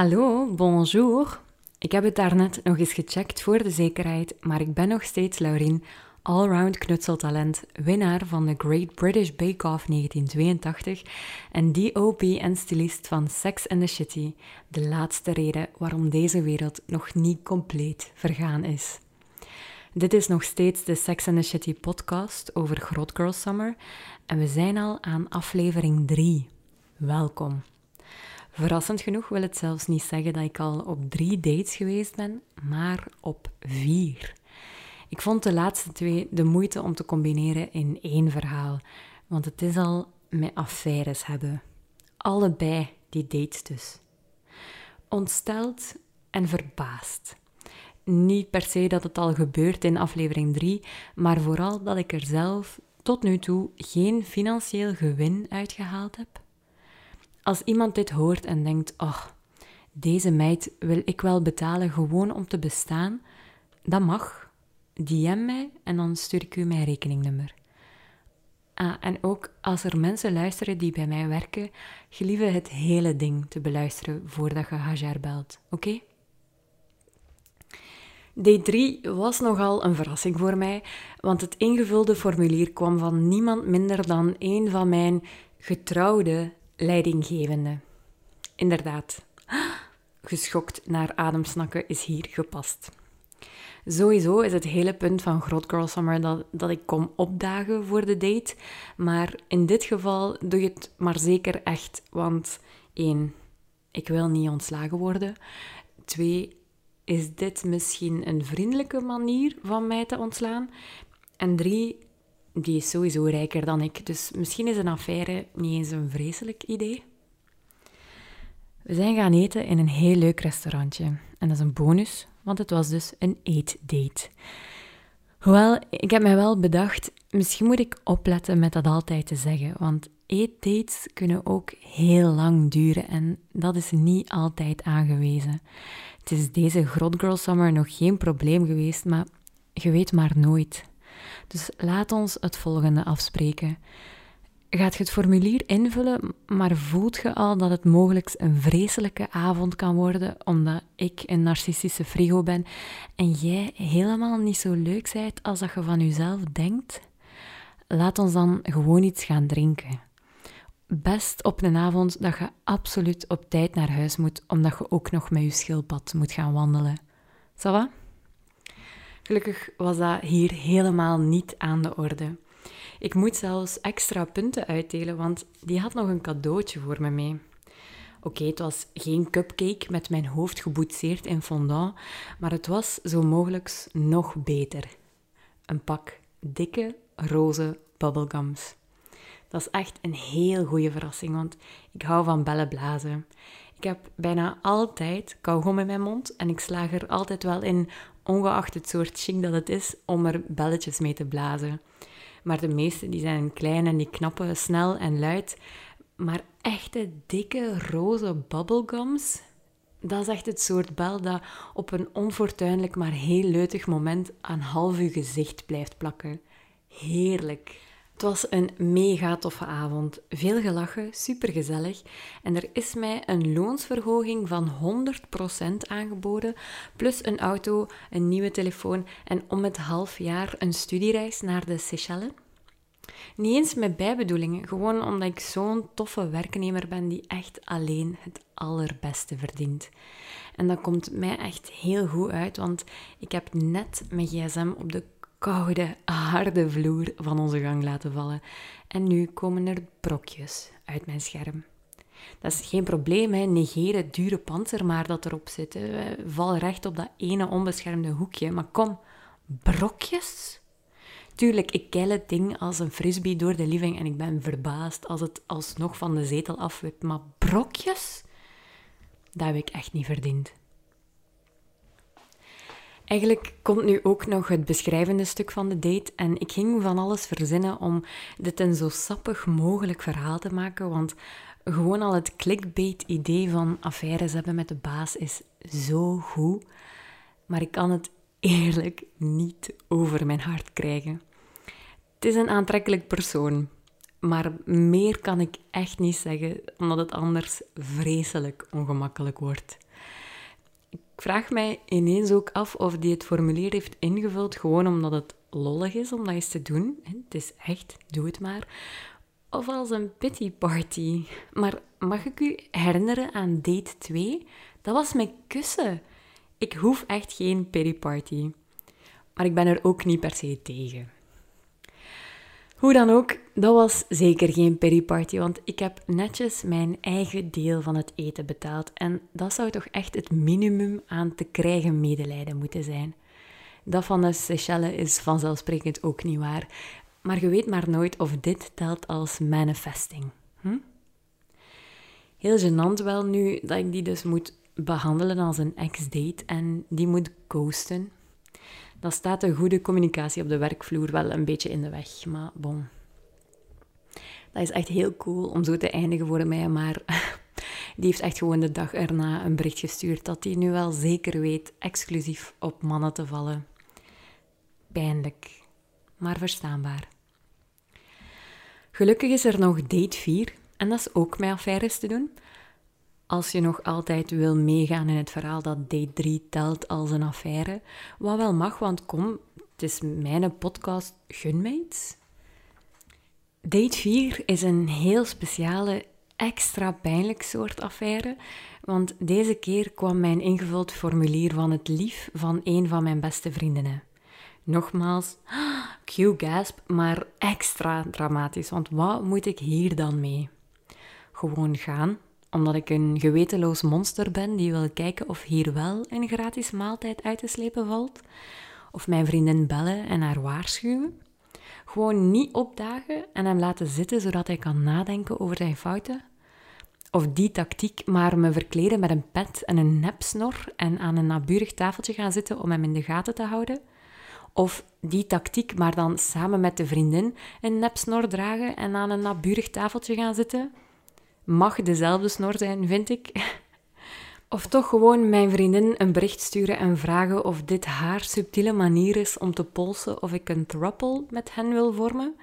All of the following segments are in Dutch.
Hallo, bonjour. Ik heb het daarnet nog eens gecheckt voor de zekerheid, maar ik ben nog steeds Laurien, allround knutseltalent, winnaar van de Great British Bake Off 1982 en DOP en stylist van Sex and the City, de laatste reden waarom deze wereld nog niet compleet vergaan is. Dit is nog steeds de Sex and the City podcast over Groot Girl Summer en we zijn al aan aflevering 3. Welkom. Verrassend genoeg wil het zelfs niet zeggen dat ik al op drie dates geweest ben, maar op vier. Ik vond de laatste twee de moeite om te combineren in één verhaal, want het is al met affaires hebben. Allebei die dates dus. Ontsteld en verbaasd. Niet per se dat het al gebeurt in aflevering 3, maar vooral dat ik er zelf tot nu toe geen financieel gewin uitgehaald heb. Als iemand dit hoort en denkt: Oh, deze meid wil ik wel betalen gewoon om te bestaan, dat mag. DM mij en dan stuur ik u mijn rekeningnummer. Ah, en ook als er mensen luisteren die bij mij werken, gelieve het hele ding te beluisteren voordat je Hajar belt, oké? D3 was nogal een verrassing voor mij, want het ingevulde formulier kwam van niemand minder dan een van mijn getrouwde leidinggevende. Inderdaad, geschokt naar ademsnakken is hier gepast. Sowieso is het hele punt van Groot Girl Summer dat, dat ik kom opdagen voor de date. Maar in dit geval doe je het maar zeker echt. Want één, ik wil niet ontslagen worden. Twee, is dit misschien een vriendelijke manier van mij te ontslaan? En drie, die is sowieso rijker dan ik. Dus misschien is een affaire niet eens een vreselijk idee. We zijn gaan eten in een heel leuk restaurantje. En dat is een bonus, want het was dus een eetdate. Hoewel, ik heb mij wel bedacht, misschien moet ik opletten met dat altijd te zeggen, want eetdates kunnen ook heel lang duren en dat is niet altijd aangewezen. Het is deze Grot Girl Summer nog geen probleem geweest, maar je weet maar nooit. Dus laat ons het volgende afspreken. Gaat je het formulier invullen, maar voelt je al dat het mogelijk een vreselijke avond kan worden, omdat ik een narcistische frigo ben en jij helemaal niet zo leuk bent als dat je van jezelf denkt? Laat ons dan gewoon iets gaan drinken. Best op een avond dat je absoluut op tijd naar huis moet, omdat je ook nog met je schildpad moet gaan wandelen. Ça va? Gelukkig was dat hier helemaal niet aan de orde. Ik moet zelfs extra punten uitdelen, want die had nog een cadeautje voor me mee. Oké, het was geen cupcake met mijn hoofd geboetseerd in fondant, maar het was zo mogelijk nog beter. Een pak dikke, roze bubblegums. Dat is echt een heel goede verrassing, want ik hou van bellen blazen. Ik heb bijna altijd kauwgom in mijn mond en ik slaag er altijd wel in, ongeacht het soort chic dat het is, om er belletjes mee te blazen. Maar de meeste die zijn klein en die knappen snel en luid. Maar echte dikke roze bubblegums, dat is echt het soort bel dat op een onfortuinlijk maar heel leutig moment aan half uw gezicht blijft plakken. Heerlijk. Het was een mega toffe avond. Veel gelachen, supergezellig. En er is mij een loonsverhoging van 100% aangeboden, plus een auto, een nieuwe telefoon en om het half jaar een studiereis naar de Seychelles. Niet eens met bijbedoelingen, gewoon omdat ik zo'n toffe werknemer ben die echt alleen het allerbeste verdient. En dat komt mij echt heel goed uit, want ik heb net mijn gsm op de koude, harde vloer van onze gang laten vallen. En nu komen er brokjes uit mijn scherm. Dat is geen probleem, hè. negeer het dure panzer maar dat erop zit. Val recht op dat ene onbeschermde hoekje. Maar kom, brokjes? Tuurlijk, ik keil het ding als een frisbee door de living en ik ben verbaasd als het alsnog van de zetel afwipt. Maar brokjes? Dat heb ik echt niet verdiend. Eigenlijk komt nu ook nog het beschrijvende stuk van de date en ik ging van alles verzinnen om dit een zo sappig mogelijk verhaal te maken, want gewoon al het clickbait-idee van affaires hebben met de baas is zo goed, maar ik kan het eerlijk niet over mijn hart krijgen. Het is een aantrekkelijk persoon, Maar meer kan ik echt niet zeggen, omdat het anders vreselijk ongemakkelijk wordt. Ik vraag mij ineens ook af of die het formulier heeft ingevuld gewoon omdat het lollig is om dat eens te doen. Het is echt, doe het maar. Of als een pity party. Maar mag ik u herinneren aan date 2? Dat was met kussen. Ik hoef echt geen pity party. Maar ik ben er ook niet per se tegen. Hoe dan ook, dat was zeker geen pity-party, want ik heb netjes mijn eigen deel van het eten betaald. En dat zou toch echt het minimum aan te krijgen medelijden moeten zijn. Dat van de Seychelles is vanzelfsprekend ook niet waar. Maar je weet maar nooit of dit telt als manifesting. Hm? Heel gênant wel nu dat ik die dus moet behandelen als een ex-date en die moet ghosten dan staat de goede communicatie op de werkvloer wel een beetje in de weg. Maar bon. Dat is echt heel cool om zo te eindigen voor mij, maar die heeft echt gewoon de dag erna een bericht gestuurd dat hij nu wel zeker weet exclusief op mannen te vallen. Pijnlijk, maar verstaanbaar. Gelukkig is er nog date 4 en dat is ook met affaires te doen. Als je nog altijd wil meegaan in het verhaal dat date 3 telt als een affaire, wat wel mag, want kom, het is mijn podcast, gun. Date 4 is een heel speciale, extra pijnlijk soort affaire, want deze keer kwam mijn ingevuld formulier van het lief van een van mijn beste vriendinnen. Nogmaals, cue gasp, maar extra dramatisch, want wat moet ik hier dan mee? Gewoon gaan, omdat ik een gewetenloos monster ben die wil kijken of hier wel een gratis maaltijd uit te slepen valt? Of mijn vriendin bellen en haar waarschuwen? Gewoon niet opdagen en hem laten zitten zodat hij kan nadenken over zijn fouten? Of die tactiek, maar me verkleden met een pet en een nepsnor en aan een naburig tafeltje gaan zitten om hem in de gaten te houden? Of die tactiek, maar dan samen met de vriendin een nepsnor dragen en aan een naburig tafeltje gaan zitten? Mag dezelfde snor zijn, vind ik. Of toch gewoon mijn vriendin een bericht sturen en vragen of dit haar subtiele manier is om te polsen of ik een thruple met hen wil vormen.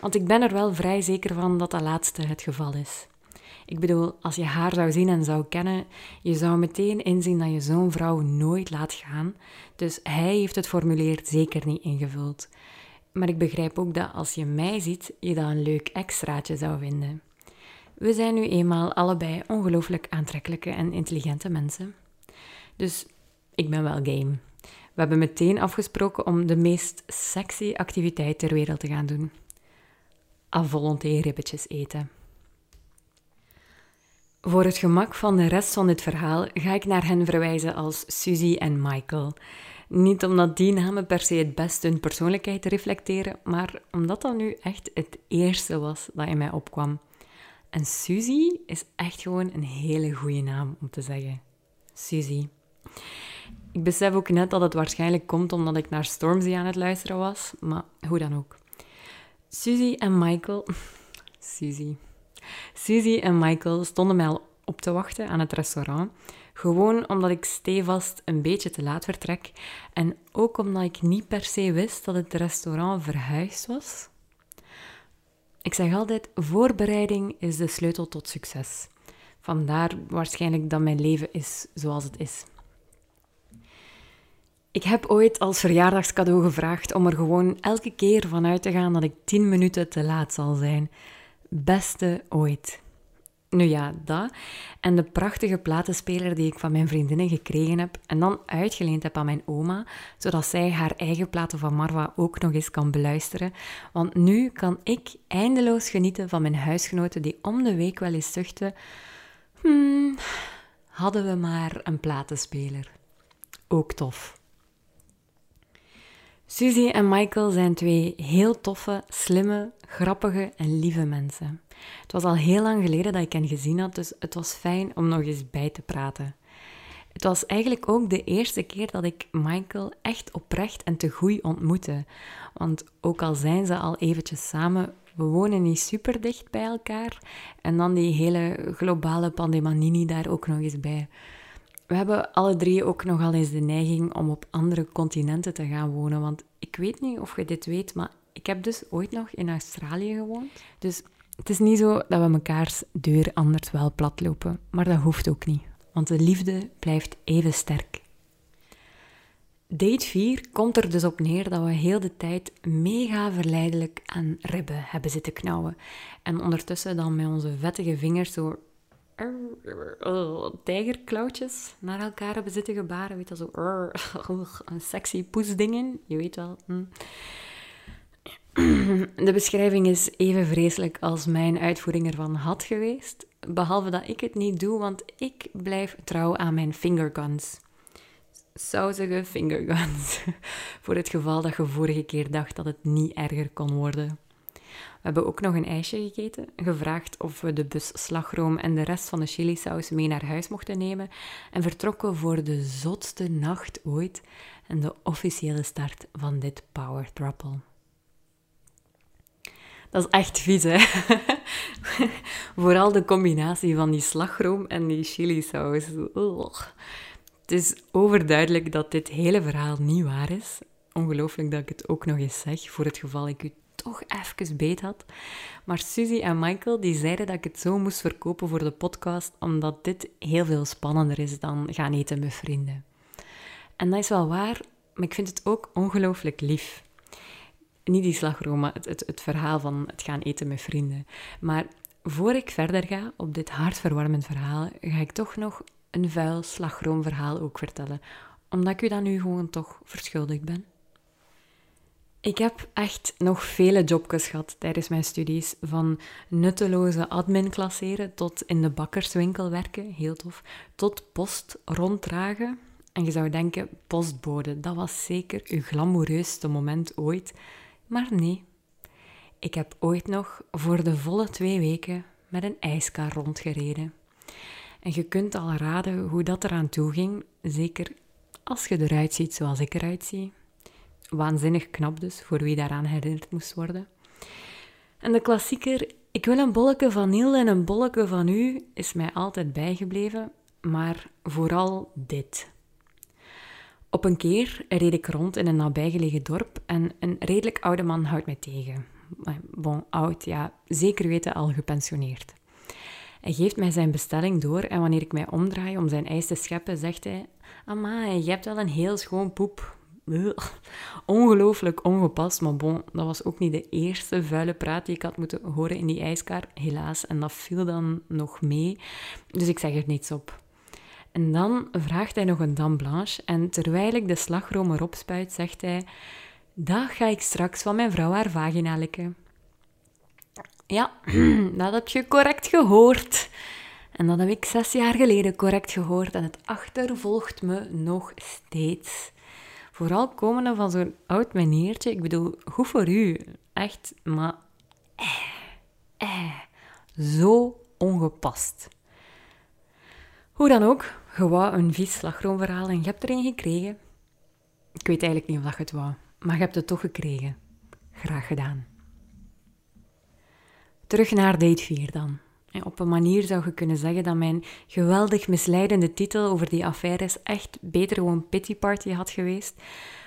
Want ik ben er wel vrij zeker van dat dat laatste het geval is. Ik bedoel, als je haar zou zien en zou kennen, je zou meteen inzien dat je zo'n vrouw nooit laat gaan. Dus hij heeft het formulier zeker niet ingevuld. Maar ik begrijp ook dat als je mij ziet, je dat een leuk extraatje zou vinden. We zijn nu eenmaal allebei ongelooflijk aantrekkelijke en intelligente mensen. Dus ik ben wel game. We hebben meteen afgesproken om de meest sexy activiteit ter wereld te gaan doen. A eten. Voor het gemak van de rest van dit verhaal ga ik naar hen verwijzen als Suzy en Michael. Niet omdat die namen per se het best hun persoonlijkheid reflecteren, maar omdat dat nu echt het eerste was dat in mij opkwam. En Suzy is echt gewoon een hele goede naam om te zeggen. Suzy. Ik besef ook net dat het waarschijnlijk komt omdat ik naar Stormzy aan het luisteren was, maar hoe dan ook. Suzy en Michael. Suzy. Suzy en Michael stonden mij al op te wachten aan het restaurant. Gewoon omdat ik stevast een beetje te laat vertrek en ook omdat ik niet per se wist dat het restaurant verhuisd was. Ik zeg altijd, voorbereiding is de sleutel tot succes. Vandaar waarschijnlijk dat mijn leven is zoals het is. Ik heb ooit als verjaardagscadeau gevraagd om er gewoon elke keer vanuit te gaan dat ik 10 minuten te laat zal zijn. Beste ooit. Nu ja, dat. En de prachtige platenspeler die ik van mijn vriendinnen gekregen heb en dan uitgeleend heb aan mijn oma, zodat zij haar eigen platen van Marwa ook nog eens kan beluisteren. Want nu kan ik eindeloos genieten van mijn huisgenoten die om de week wel eens zuchten. Hmm, hadden we maar een platenspeler. Ook tof. Suzy en Michael zijn twee heel toffe, slimme, grappige en lieve mensen. Het was al heel lang geleden dat ik hen gezien had, dus het was fijn om nog eens bij te praten. Het was eigenlijk ook de eerste keer dat ik Michael echt oprecht en te goed ontmoette. Want ook al zijn ze al eventjes samen, we wonen niet super dicht bij elkaar. En dan die hele globale pandemie daar ook nog eens bij. We hebben alle drie ook nogal eens de neiging om op andere continenten te gaan wonen. Want ik weet niet of je dit weet, maar ik heb dus ooit nog in Australië gewoond. Dus het is niet zo dat we mekaars deur anders wel platlopen, maar dat hoeft ook niet, want de liefde blijft even sterk. Date 4 komt er dus op neer dat we heel de tijd mega verleidelijk aan ribben hebben zitten knauwen. En ondertussen dan met onze vettige vingers zo tijgerklauwtjes naar elkaar hebben zitten gebaren. Weet je, zo een sexy poesdingen. Je weet wel. Hm. De beschrijving is even vreselijk als mijn uitvoering ervan had geweest. Behalve dat ik het niet doe, want ik blijf trouw aan mijn fingerguns. Sausige fingerguns. Voor het geval dat je vorige keer dacht dat het niet erger kon worden. We hebben ook nog een ijsje gegeten, gevraagd of we de bus slagroom en de rest van de chilisaus mee naar huis mochten nemen en vertrokken voor de zotste nacht ooit en de officiële start van dit Power. Dat is echt vies, hè? Vooral de combinatie van die slagroom en die chilisaus. Het is overduidelijk dat dit hele verhaal niet waar is. Ongelooflijk dat ik het ook nog eens zeg, voor het geval ik u toch even beet had. Maar Suzy en Michael die zeiden dat ik het zo moest verkopen voor de podcast, omdat dit heel veel spannender is dan gaan eten met vrienden. En dat is wel waar, maar ik vind het ook ongelooflijk lief. Niet die slagroom, maar het, het, het verhaal van het gaan eten met vrienden. Maar voor ik verder ga op dit hartverwarmend verhaal, ga ik toch nog een vuil slagroomverhaal ook vertellen, omdat ik u dan nu gewoon toch verschuldigd ben. Ik heb echt nog vele jobjes gehad tijdens mijn studies. Van nutteloze admin klasseren tot in de bakkerswinkel werken, heel tof. Tot post ronddragen. En je zou denken, postbode, dat was zeker uw glamoureusste moment ooit. Maar nee, ik heb ooit nog voor de volle twee weken met een ijskar rondgereden. En je kunt al raden hoe dat eraan toe ging, zeker als je eruit ziet zoals ik eruit zie waanzinnig knap dus, voor wie daaraan herinnerd moest worden. En de klassieker, ik wil een bolletje van Niel en een bolletje van u, is mij altijd bijgebleven, maar vooral dit. Op een keer reed ik rond in een nabijgelegen dorp en een redelijk oude man houdt mij tegen. Bon, oud, ja, zeker weten al gepensioneerd. Hij geeft mij zijn bestelling door en wanneer ik mij omdraai om zijn ijs te scheppen, zegt hij: Amai, je hebt wel een heel schoon poep. Ongelooflijk ongepast, maar bon, dat was ook niet de eerste vuile praat die ik had moeten horen in die ijskar, helaas. En dat viel dan nog mee, dus ik zeg er niets op. En dan vraagt hij nog een dame blanche en terwijl ik de slagroom erop spuit, zegt hij... Dat ga ik straks van mijn vrouw haar vagina likken. Ja, dat heb je correct gehoord. En dat heb ik zes jaar geleden correct gehoord en het achtervolgt me nog steeds. Vooral komende van zo'n oud meneertje. Ik bedoel, goed voor u. Echt, maar... Eh, eh, zo ongepast. Hoe dan ook, je een vies slagroomverhaal en je hebt er een gekregen. Ik weet eigenlijk niet of je het wou, maar je hebt het toch gekregen. Graag gedaan. Terug naar date 4 dan. Op een manier zou je kunnen zeggen dat mijn geweldig misleidende titel over die affaires echt beter gewoon pity party had geweest.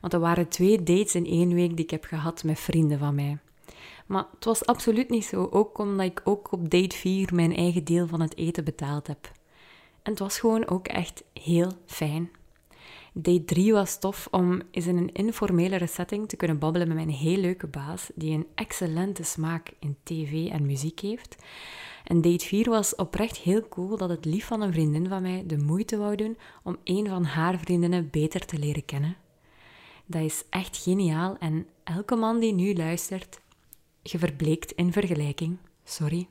Want er waren twee dates in één week die ik heb gehad met vrienden van mij. Maar het was absoluut niet zo, ook omdat ik ook op date 4 mijn eigen deel van het eten betaald heb. En het was gewoon ook echt heel fijn. Date 3 was tof om eens in een informelere setting te kunnen babbelen met mijn heel leuke baas, die een excellente smaak in tv en muziek heeft. En date 4 was oprecht heel cool dat het lief van een vriendin van mij de moeite wou doen om een van haar vriendinnen beter te leren kennen. Dat is echt geniaal en elke man die nu luistert, je verbleekt in vergelijking. Sorry.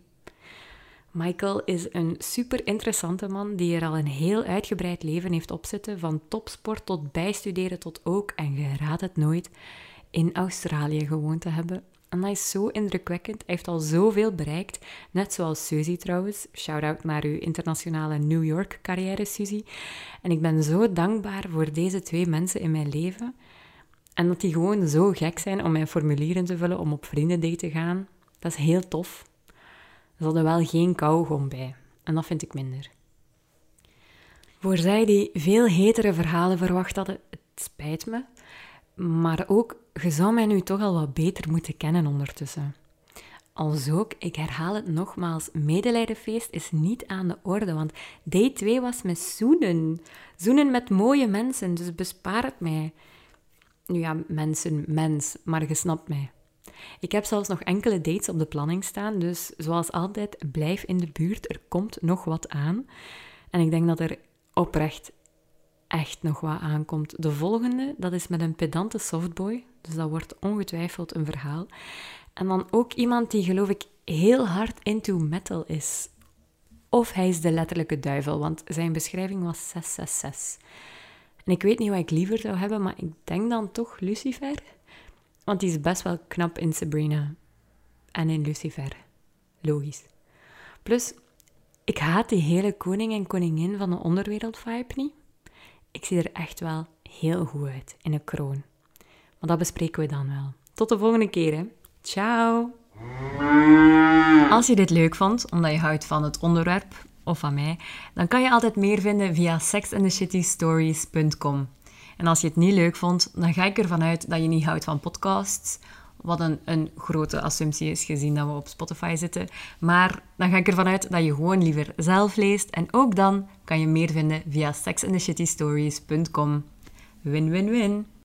Michael is een super interessante man die er al een heel uitgebreid leven heeft opzitten, van topsport tot bijstuderen tot ook, en je raadt het nooit, in Australië gewoond te hebben. En dat is zo indrukwekkend. Hij heeft al zoveel bereikt. Net zoals Suzy trouwens. Shout-out naar uw internationale New York carrière, Suzy. En ik ben zo dankbaar voor deze twee mensen in mijn leven. En dat die gewoon zo gek zijn om mijn formulieren te vullen om op vriendendate te gaan. Dat is heel tof. Zat er wel geen kauwgom bij. En dat vind ik minder. Voor zij die veel hetere verhalen verwacht hadden, het spijt me. Maar ook, je zou mij nu toch al wat beter moeten kennen ondertussen. Als ook, ik herhaal het nogmaals, medelijdenfeest is niet aan de orde, want day 2 was met zoenen. Zoenen met mooie mensen, dus bespaar het mij. Nu ja, mensen, mens, maar je snapt mij. Ik heb zelfs nog enkele dates op de planning staan, dus zoals altijd, blijf in de buurt, er komt nog wat aan. En ik denk dat er oprecht echt nog wat aankomt. De volgende, dat is met een pedante softboy, dus dat wordt ongetwijfeld een verhaal. En dan ook iemand die, geloof ik, heel hard into metal is. Of hij is de letterlijke duivel, want zijn beschrijving was 666. En ik weet niet wat ik liever zou hebben, maar ik denk dan toch Lucifer. Want die is best wel knap in Sabrina. En in Lucifer. Logisch. Plus, ik haat die hele koning en koningin van de onderwereld vibe niet. Ik zie er echt wel heel goed uit in een kroon. Maar dat bespreken we dan wel. Tot de volgende keer, hè. Ciao! Als je dit leuk vond, omdat je houdt van het onderwerp of van mij, dan kan je altijd meer vinden via sexandthecitystories.com. En als je het niet leuk vond, dan ga ik ervan uit dat je niet houdt van podcasts. Wat een, een grote assumptie is, gezien dat we op Spotify zitten. Maar dan ga ik ervan uit dat je gewoon liever zelf leest. En ook dan kan je meer vinden via sexandthecitystories.com. Win-win-win!